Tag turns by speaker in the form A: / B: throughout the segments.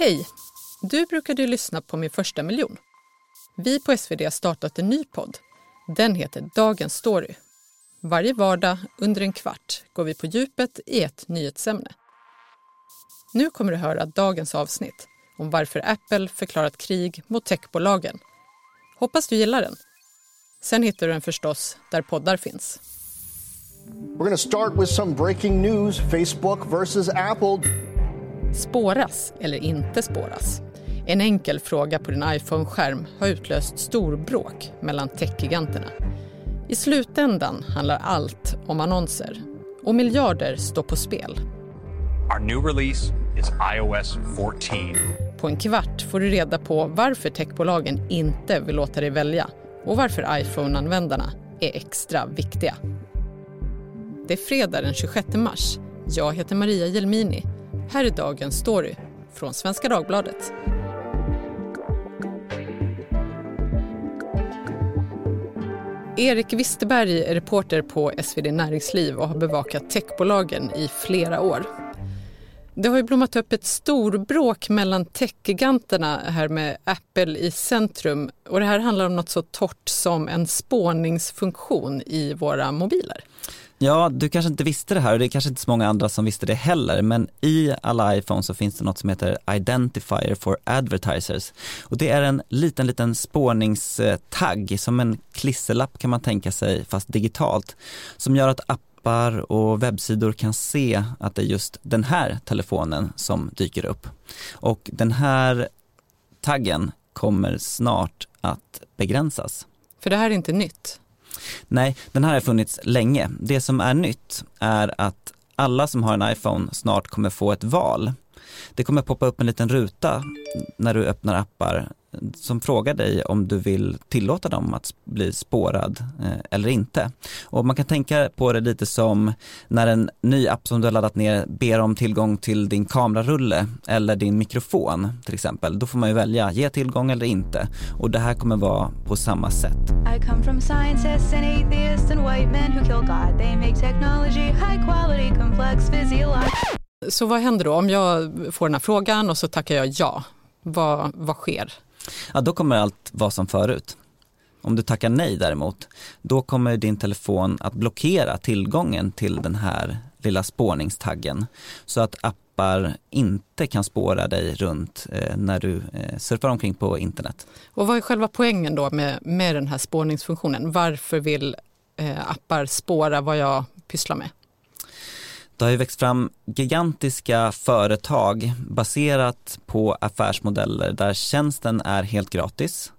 A: Hej! Du brukade ju lyssna på Min första miljon. Vi på SvD har startat en ny podd. Den heter Dagens story. Varje vardag under en kvart går vi på djupet i ett nyhetsämne. Nu kommer du höra dagens avsnitt om varför Apple förklarat krig mot techbolagen. Hoppas du gillar den. Sen hittar du den förstås där poddar finns.
B: We're going to start with some breaking news Facebook versus Apple.
A: Spåras eller inte spåras? En enkel fråga på din iPhone-skärm har utlöst storbråk mellan techgiganterna. I slutändan handlar allt om annonser och miljarder står på spel.
C: Our new release is iOS 14.
A: På en kvart får du reda på varför techbolagen inte vill låta dig välja och varför iPhone-användarna är extra viktiga. Det är fredag den 26 mars. Jag heter Maria Jelmini. Här är dagens story från Svenska Dagbladet. Erik Wisterberg är reporter på SvD Näringsliv och har bevakat techbolagen i flera år. Det har ju blommat upp ett storbråk mellan techgiganterna här med Apple i centrum. Och det här handlar om något så torrt som en spårningsfunktion i våra mobiler.
D: Ja, du kanske inte visste det här och det är kanske inte så många andra som visste det heller, men i alla iPhones så finns det något som heter Identifier for Advertisers. Och det är en liten, liten spårningstagg, som en klisterlapp kan man tänka sig, fast digitalt, som gör att appar och webbsidor kan se att det är just den här telefonen som dyker upp. Och den här taggen kommer snart att begränsas.
A: För det här är inte nytt.
D: Nej, den här har funnits länge. Det som är nytt är att alla som har en iPhone snart kommer få ett val. Det kommer poppa upp en liten ruta när du öppnar appar som frågar dig om du vill tillåta dem att bli spårad eh, eller inte. Och man kan tänka på det lite som när en ny app som du har laddat ner ber om tillgång till din kamerarulle eller din mikrofon till exempel. Då får man ju välja, ge tillgång eller inte. Och det här kommer vara på samma sätt. I come from scientists and atheists and white men who kill God. They make technology high quality, complex, physiological.
A: Så vad händer då om jag får den här frågan och så tackar jag ja? Vad, vad sker?
D: Ja då kommer allt vara som förut. Om du tackar nej däremot, då kommer din telefon att blockera tillgången till den här lilla spårningstaggen så att appar inte kan spåra dig runt eh, när du eh, surfar omkring på internet.
A: Och vad är själva poängen då med, med den här spårningsfunktionen? Varför vill eh, appar spåra vad jag pysslar med?
D: Det har ju växt fram gigantiska företag baserat på affärsmodeller där tjänsten är helt gratis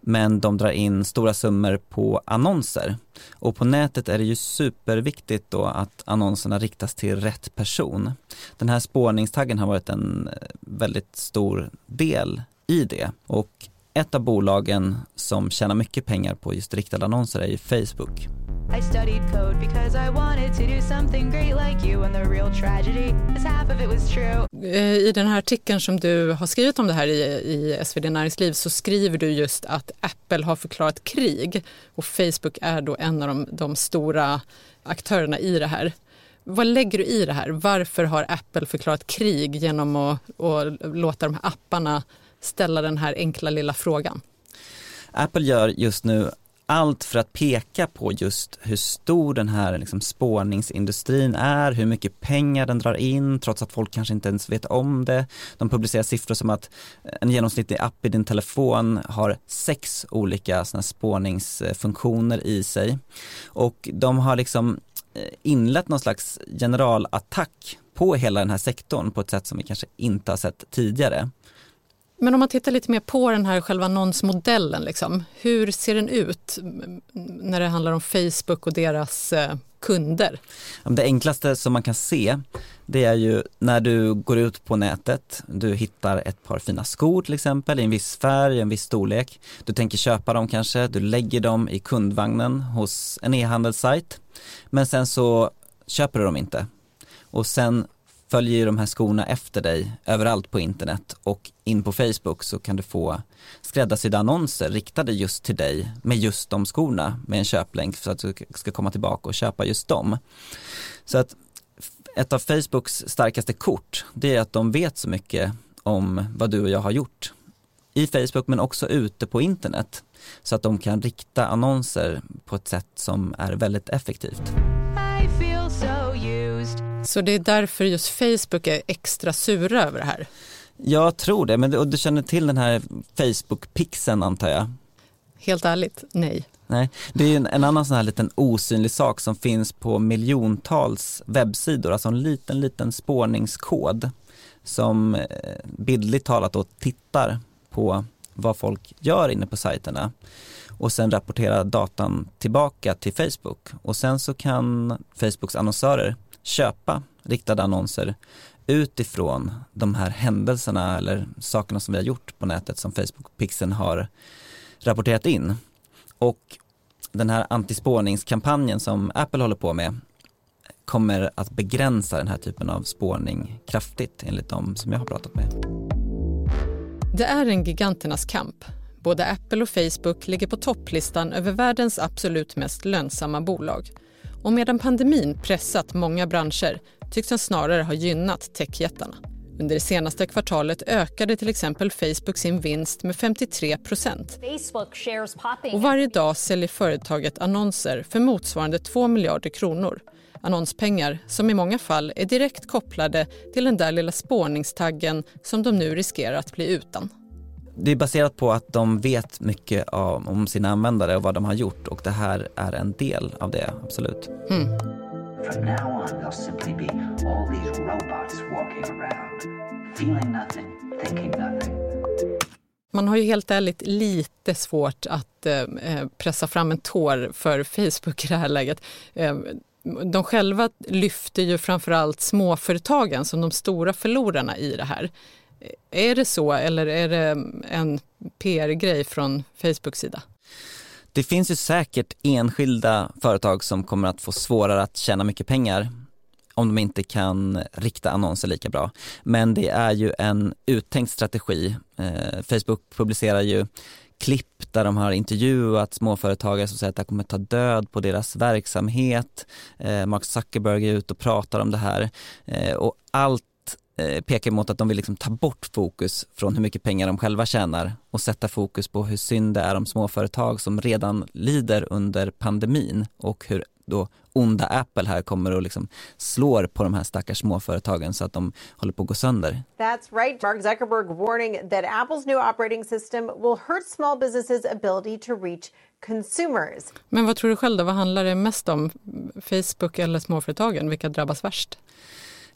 D: men de drar in stora summor på annonser. Och på nätet är det ju superviktigt då att annonserna riktas till rätt person. Den här spårningstaggen har varit en eh, väldigt stor del i det och ett av bolagen som tjänar mycket pengar på just riktade annonser är ju Facebook. I studied code because I wanted to do something great like you and the real tragedy is half of it was true.
A: Eh, I den här artikeln som du har skrivit om det här i, i SvD Näringsliv så skriver du just att Apple har förklarat krig och Facebook är då en av de, de stora aktörerna i det här. Vad lägger du i det här? Varför har Apple förklarat krig genom att, att låta de här apparna ställa den här enkla lilla frågan?
D: Apple gör just nu allt för att peka på just hur stor den här liksom spårningsindustrin är, hur mycket pengar den drar in trots att folk kanske inte ens vet om det. De publicerar siffror som att eh, en genomsnittlig app i din telefon har sex olika såna spårningsfunktioner i sig. Och de har liksom eh, inlett någon slags generalattack på hela den här sektorn på ett sätt som vi kanske inte har sett tidigare.
A: Men om man tittar lite mer på den här själva annonsmodellen, liksom, hur ser den ut när det handlar om Facebook och deras eh, kunder?
D: Det enklaste som man kan se det är ju när du går ut på nätet, du hittar ett par fina skor till exempel i en viss färg, en viss storlek. Du tänker köpa dem kanske, du lägger dem i kundvagnen hos en e-handelssajt. Men sen så köper du dem inte. Och sen följer ju de här skorna efter dig överallt på internet och in på Facebook så kan du få skräddarsydda annonser riktade just till dig med just de skorna med en köplänk så att du ska komma tillbaka och köpa just dem. Så att ett av Facebooks starkaste kort det är att de vet så mycket om vad du och jag har gjort i Facebook men också ute på internet så att de kan rikta annonser på ett sätt som är väldigt effektivt.
A: Så det är därför just Facebook är extra sura över det här?
D: Jag tror det, men du, och du känner till den här Facebook-pixeln antar jag?
A: Helt ärligt, nej.
D: Nej, det är en, en annan sån här liten osynlig sak som finns på miljontals webbsidor, alltså en liten, liten spårningskod som eh, bildligt talat då tittar på vad folk gör inne på sajterna och sen rapporterar datan tillbaka till Facebook och sen så kan Facebooks annonsörer köpa riktade annonser utifrån de här händelserna eller sakerna som vi har gjort på nätet som Facebook-pixeln har rapporterat in. Och den här antispårningskampanjen som Apple håller på med kommer att begränsa den här typen av spårning kraftigt enligt de som jag har pratat med.
A: Det är en giganternas kamp. Både Apple och Facebook ligger på topplistan över världens absolut mest lönsamma bolag. Och medan pandemin pressat många branscher tycks den snarare ha gynnat techjättarna. Under det senaste kvartalet ökade till exempel Facebook sin vinst med 53 Och varje dag säljer företaget annonser för motsvarande 2 miljarder kronor. Annonspengar som i många fall är direkt kopplade till den där lilla spårningstaggen som de nu riskerar att bli utan.
D: Det är baserat på att de vet mycket om sina användare och vad de har gjort och det här är en del av det, absolut. Mm. From now on they'll simply be all these robots walking around, feeling nothing, thinking nothing.
A: Man har ju helt ärligt lite svårt att eh, eh pressa fram en tår för Facebook i det här läget. Eh, de själva lyfter ju framförallt småföretagen som de stora förlorarna i det här. Är det så eller är det en PR-grej från Facebooks sida?
D: Det finns ju säkert enskilda företag som kommer att få svårare att tjäna mycket pengar om de inte kan rikta annonser lika bra. Men det är ju en uttänkt strategi. Eh, Facebook publicerar ju klipp där de har intervjuat småföretagare som säger att det här kommer ta död på deras verksamhet. Eh, Mark Zuckerberg är ute och pratar om det här eh, och allt pekar mot att de vill liksom ta bort fokus från hur mycket pengar de själva tjänar och sätta fokus på hur synd det är om småföretag som redan lider under pandemin och hur då onda Apple här kommer och liksom slår på de här stackars småföretagen så att de håller på att gå sönder.
E: That's right. Mark Zuckerberg warning that Apples new operating system will hurt small businesses ability to reach consumers.
A: Men vad tror du själv då? Vad handlar det mest om? Facebook eller småföretagen? Vilka drabbas värst?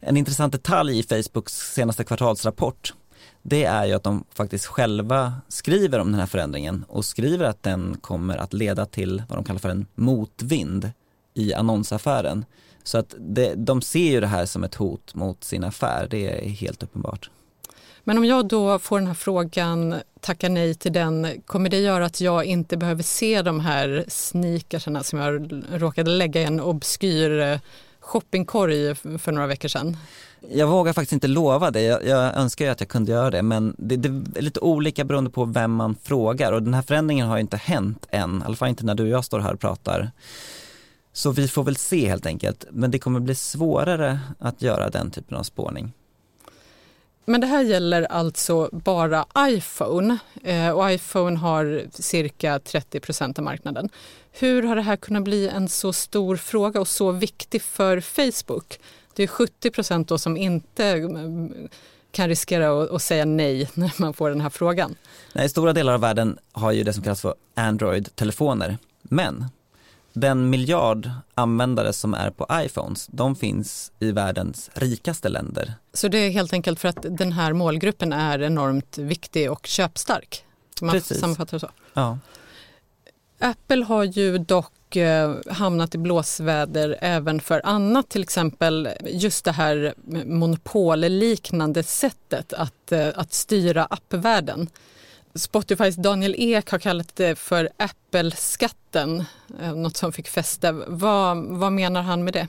D: En intressant detalj i Facebooks senaste kvartalsrapport det är ju att de faktiskt själva skriver om den här förändringen och skriver att den kommer att leda till vad de kallar för en motvind i annonsaffären. Så att det, de ser ju det här som ett hot mot sin affär, det är helt uppenbart.
A: Men om jag då får den här frågan, tackar nej till den, kommer det göra att jag inte behöver se de här sneakersarna som jag råkade lägga i en obskyr eh, shoppingkorg för några veckor sedan.
D: Jag vågar faktiskt inte lova det. Jag, jag önskar ju att jag kunde göra det men det, det, är lite olika beroende på vem man frågar och den här förändringen har ju inte hänt än, i alla fall inte när du och jag står här och pratar. Så vi får väl se helt enkelt, men det kommer bli svårare att göra den typen av spårning.
A: Men det här gäller alltså bara iPhone eh, och iPhone har cirka 30 procent av marknaden. Hur har det här kunnat bli en så stor fråga och så viktig för Facebook? Det är 70 procent som inte mm, kan riskera att säga nej när man får den här frågan.
D: Nej, stora delar av världen har ju det som kallas för Android-telefoner. Men den miljard användare som är på iPhones, de finns i världens rikaste länder.
A: Så det är helt enkelt för att den här målgruppen är enormt viktig och köpstark? Man Precis. sammanfattar det så?
D: Ja.
A: Apple har ju dock eh, hamnat i blåsväder även för annat, till exempel just det här monopolliknande sättet att, eh, att styra appvärlden. Spotifys Daniel Ek har kallat det för Apple-skatten, eh, något som fick fäste. Vad, vad menar han med det?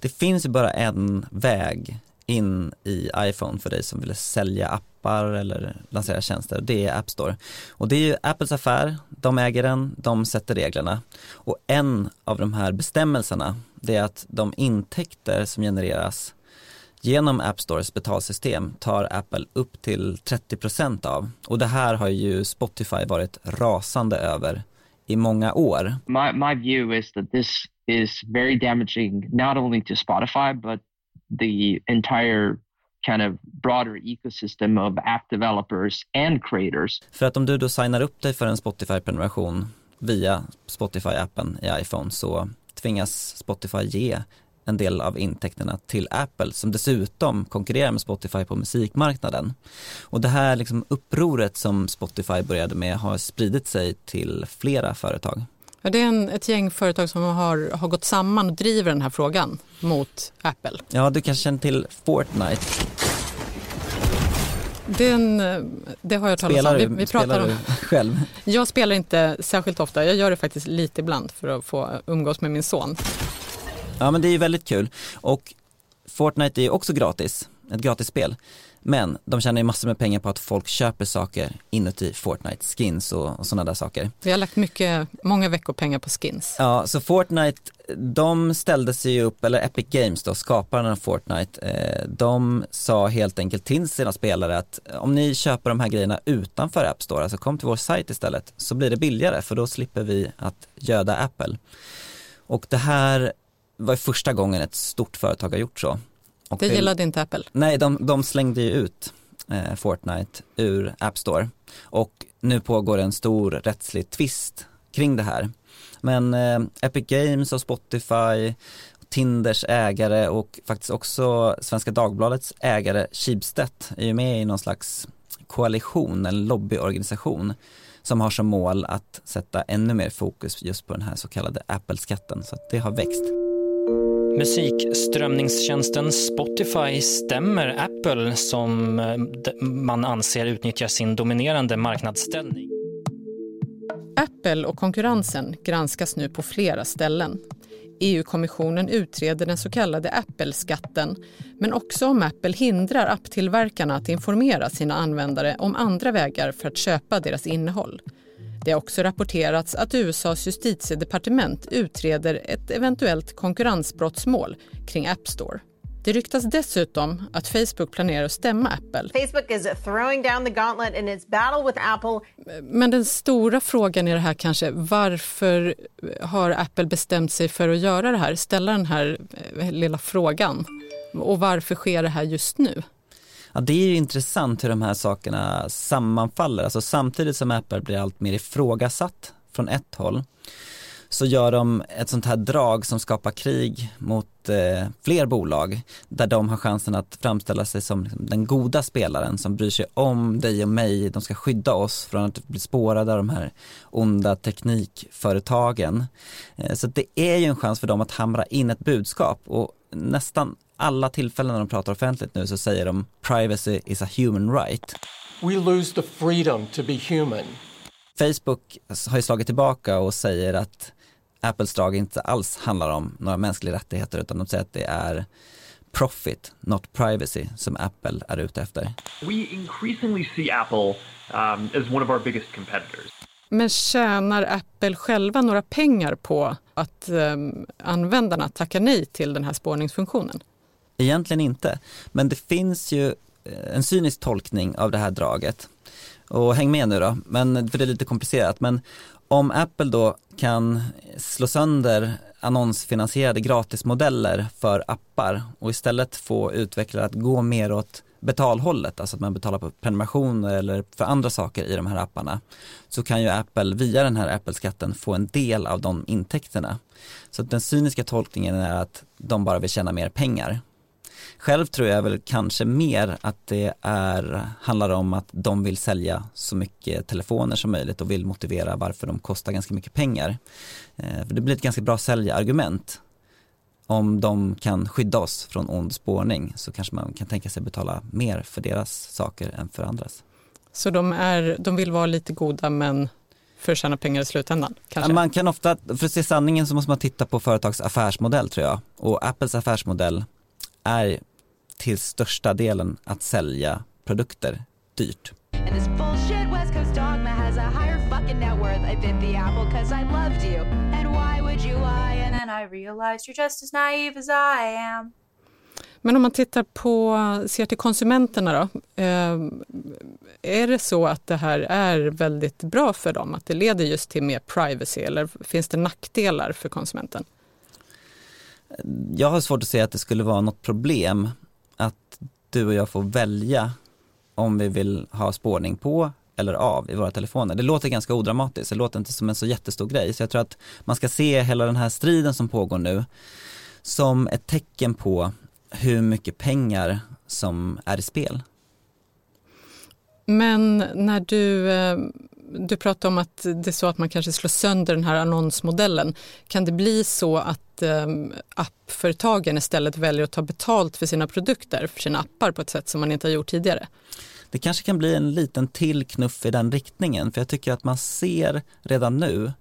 D: Det finns ju bara en väg in i iPhone för dig som vill sälja appar eller lansera tjänster. Det är App Store. Och det är ju Apples affär, de äger den, de sätter reglerna. Och en av de här bestämmelserna det är att de intäkter som genereras Genom App Stores betalsystem tar Apple upp till 30% av och det här har ju Spotify varit rasande över i många år.
F: My, my view is that this is very damaging not only to Spotify but the entire kind of broader ecosystem of app developers and creators.
D: För att om du då signar upp dig för en Spotify-prenumeration via Spotify-appen i iPhone så tvingas Spotify ge en del av intäkterna till Apple som dessutom konkurrerar med Spotify på musikmarknaden. Och det här liksom upproret som Spotify började med har spridit sig till flera företag.
A: Ja, det är en, ett gäng företag som har, har gått samman och driver den här frågan mot Apple.
D: Ja, du kanske känner till Fortnite.
A: Den, det har jag talat om. Vi, vi
D: spelar
A: pratar
D: du
A: om.
D: själv?
A: Jag spelar inte särskilt ofta. Jag gör det faktiskt lite ibland för att få umgås med min son.
D: Ja men det är ju väldigt kul och Fortnite är ju också gratis, ett gratisspel. Men de tjänar ju massor med pengar på att folk köper saker inuti Fortnite, skins och, och sådana där saker.
A: Vi har lagt mycket, många veckopengar på skins.
D: Ja, så Fortnite, de ställde sig ju upp, eller Epic Games då, skaparen av Fortnite, eh, de sa helt enkelt till sina spelare att om ni köper de här grejerna utanför App Store, alltså kom till vår sajt istället, så blir det billigare för då slipper vi att göda Apple. Och det här var första gången ett stort företag har gjort så. Och
A: Det gillade inte Apple.
D: Nej, de, de slängde ju ut eh, Fortnite ur App Store och nu pågår en stor rättslig tvist kring det här. Men eh, Epic Games och Spotify, Tinders ägare och faktiskt också Svenska Dagbladets ägare Schibsted är ju med i någon slags koalition, en lobbyorganisation som har som mål att sätta ännu mer fokus just på den här så kallade Apple-skatten. Så att det har växt.
G: Musikströmningstjänsten Spotify stämmer Apple som eh, man anser utnyttjar sin dominerande marknadsställning.
A: Apple och konkurrensen granskas nu på flera ställen. EU-kommissionen utreder den så kallade Apple-skatten men också om Apple hindrar apptillverkarna att informera sina användare om andra vägar för att köpa deras innehåll. Det har också rapporterats att USAs justitiedepartement utreder ett eventuellt konkurrensbrottsmål kring App Store. Det ryktas dessutom att Facebook planerar att stämma Apple.
E: Facebook is throwing down the gauntlet in its battle with Apple.
A: Men den stora frågan i det här kanske, varför har Apple bestämt sig för att göra det här? Ställa den här eh, lilla frågan. Och varför sker det här just nu?
D: Ja, det är ju intressant hur de här sakerna sammanfaller. Alltså samtidigt som Apple blir allt mer ifrågasatt från ett håll så gör de ett sånt här drag som skapar krig mot eh, fler bolag där de har chansen att framställa sig som liksom, den goda spelaren som bryr sig om dig och mig. De ska skydda oss från att bli spårade av de här onda teknikföretagen. Eh, så det är ju en chans för dem att hamra in ett budskap och nästan alla tillfällen när de pratar offentligt nu så säger de privacy is a human right.
H: we lose the freedom to be human.
D: Facebook har ju slagit tillbaka och säger att Apples drag inte alls handlar om några mänskliga rättigheter utan de säger att det är profit, not privacy, som Apple är ute efter.
I: We increasingly see Apple um, as one of our biggest competitors.
A: Men tjänar Apple själva några pengar på att eh, användarna tackar nej till den här spårningsfunktionen?
D: Egentligen inte, men det finns ju eh, en cynisk tolkning av det här draget. Och häng med nu då, men, för det är lite komplicerat. Men om Apple då kan slå sönder annonsfinansierade gratismodeller för appar och istället få utvecklare att gå mer åt betalhållet, alltså att man betalar på prenumerationer eller för andra saker i de här apparna, så kan ju Apple via den här Apple-skatten få en del av de intäkterna. Så att den cyniska tolkningen är att de bara vill tjäna mer pengar. Själv tror jag väl kanske mer att det är, handlar om att de vill sälja så mycket telefoner som möjligt och vill motivera varför de kostar ganska mycket pengar. Eh, för det blir ett ganska bra säljargument. Om de kan skydda oss från ond spårning så kanske man kan tänka sig betala mer för deras saker än för andras.
A: Så de, är, de vill vara lite goda men för att tjäna pengar i slutändan? Kanske?
D: Man kan ofta, för att se sanningen så måste man titta på företags affärsmodell tror jag. Och Apples affärsmodell är till största delen att sälja produkter dyrt.
A: Men om man tittar på, ser till konsumenterna då. Eh, är det så att det här är väldigt bra för dem? Att det leder just till mer privacy eller finns det nackdelar för konsumenten?
D: Jag har svårt att se att det skulle vara något problem att du och jag får välja om vi vill ha spårning på eller av i våra telefoner. Det låter ganska odramatiskt, det låter inte som en så jättestor grej. Så jag tror att man ska se hela den här striden som pågår nu som ett tecken på hur mycket pengar som är i spel.
A: Men när du, eh, du pratar om att det är så att man kanske slår sönder den här annonsmodellen. Kan det bli så att eh, appföretagen istället väljer att ta betalt för sina produkter, för sina appar på ett sätt som man inte har gjort tidigare?
D: Det kanske kan bli en liten till knuff i den riktningen för jag tycker att man ser redan nu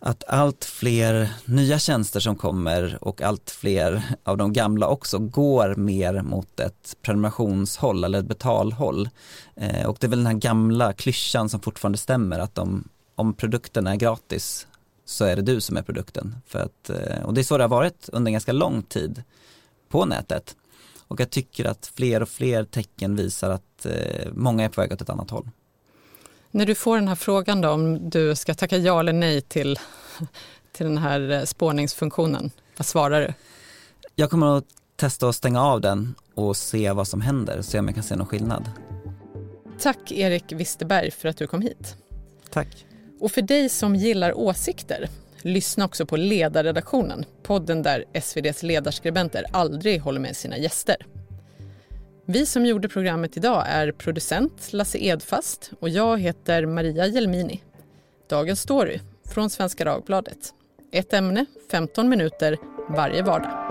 D: att allt fler nya tjänster som kommer och allt fler av de gamla också går mer mot ett prenumerationshåll eller ett betalhåll. Eh, och det är väl den här gamla klyschan som fortfarande stämmer att om, om produkten är gratis så är det du som är produkten. För att, eh, och det är så det har varit under en ganska lång tid på nätet. Och jag tycker att fler och fler tecken visar att eh, många är på väg åt ett annat håll.
A: När du får den här frågan då, om du ska tacka ja eller nej till, till den här eh, spårningsfunktionen, vad svarar du?
D: Jag kommer att testa att stänga av den och se vad som händer, se om jag kan se någon skillnad.
A: Tack Erik Wisterberg för att du kom hit.
D: Tack.
A: Och för dig som gillar åsikter, lyssna också på Ledarredaktionen, podden där SVDs ledarskribenter aldrig håller med sina gäster. Vi som gjorde programmet idag är producent Lasse Edfast och jag heter Maria Jelmini. Dagens story från Svenska Dagbladet. Ett ämne, 15 minuter varje vardag.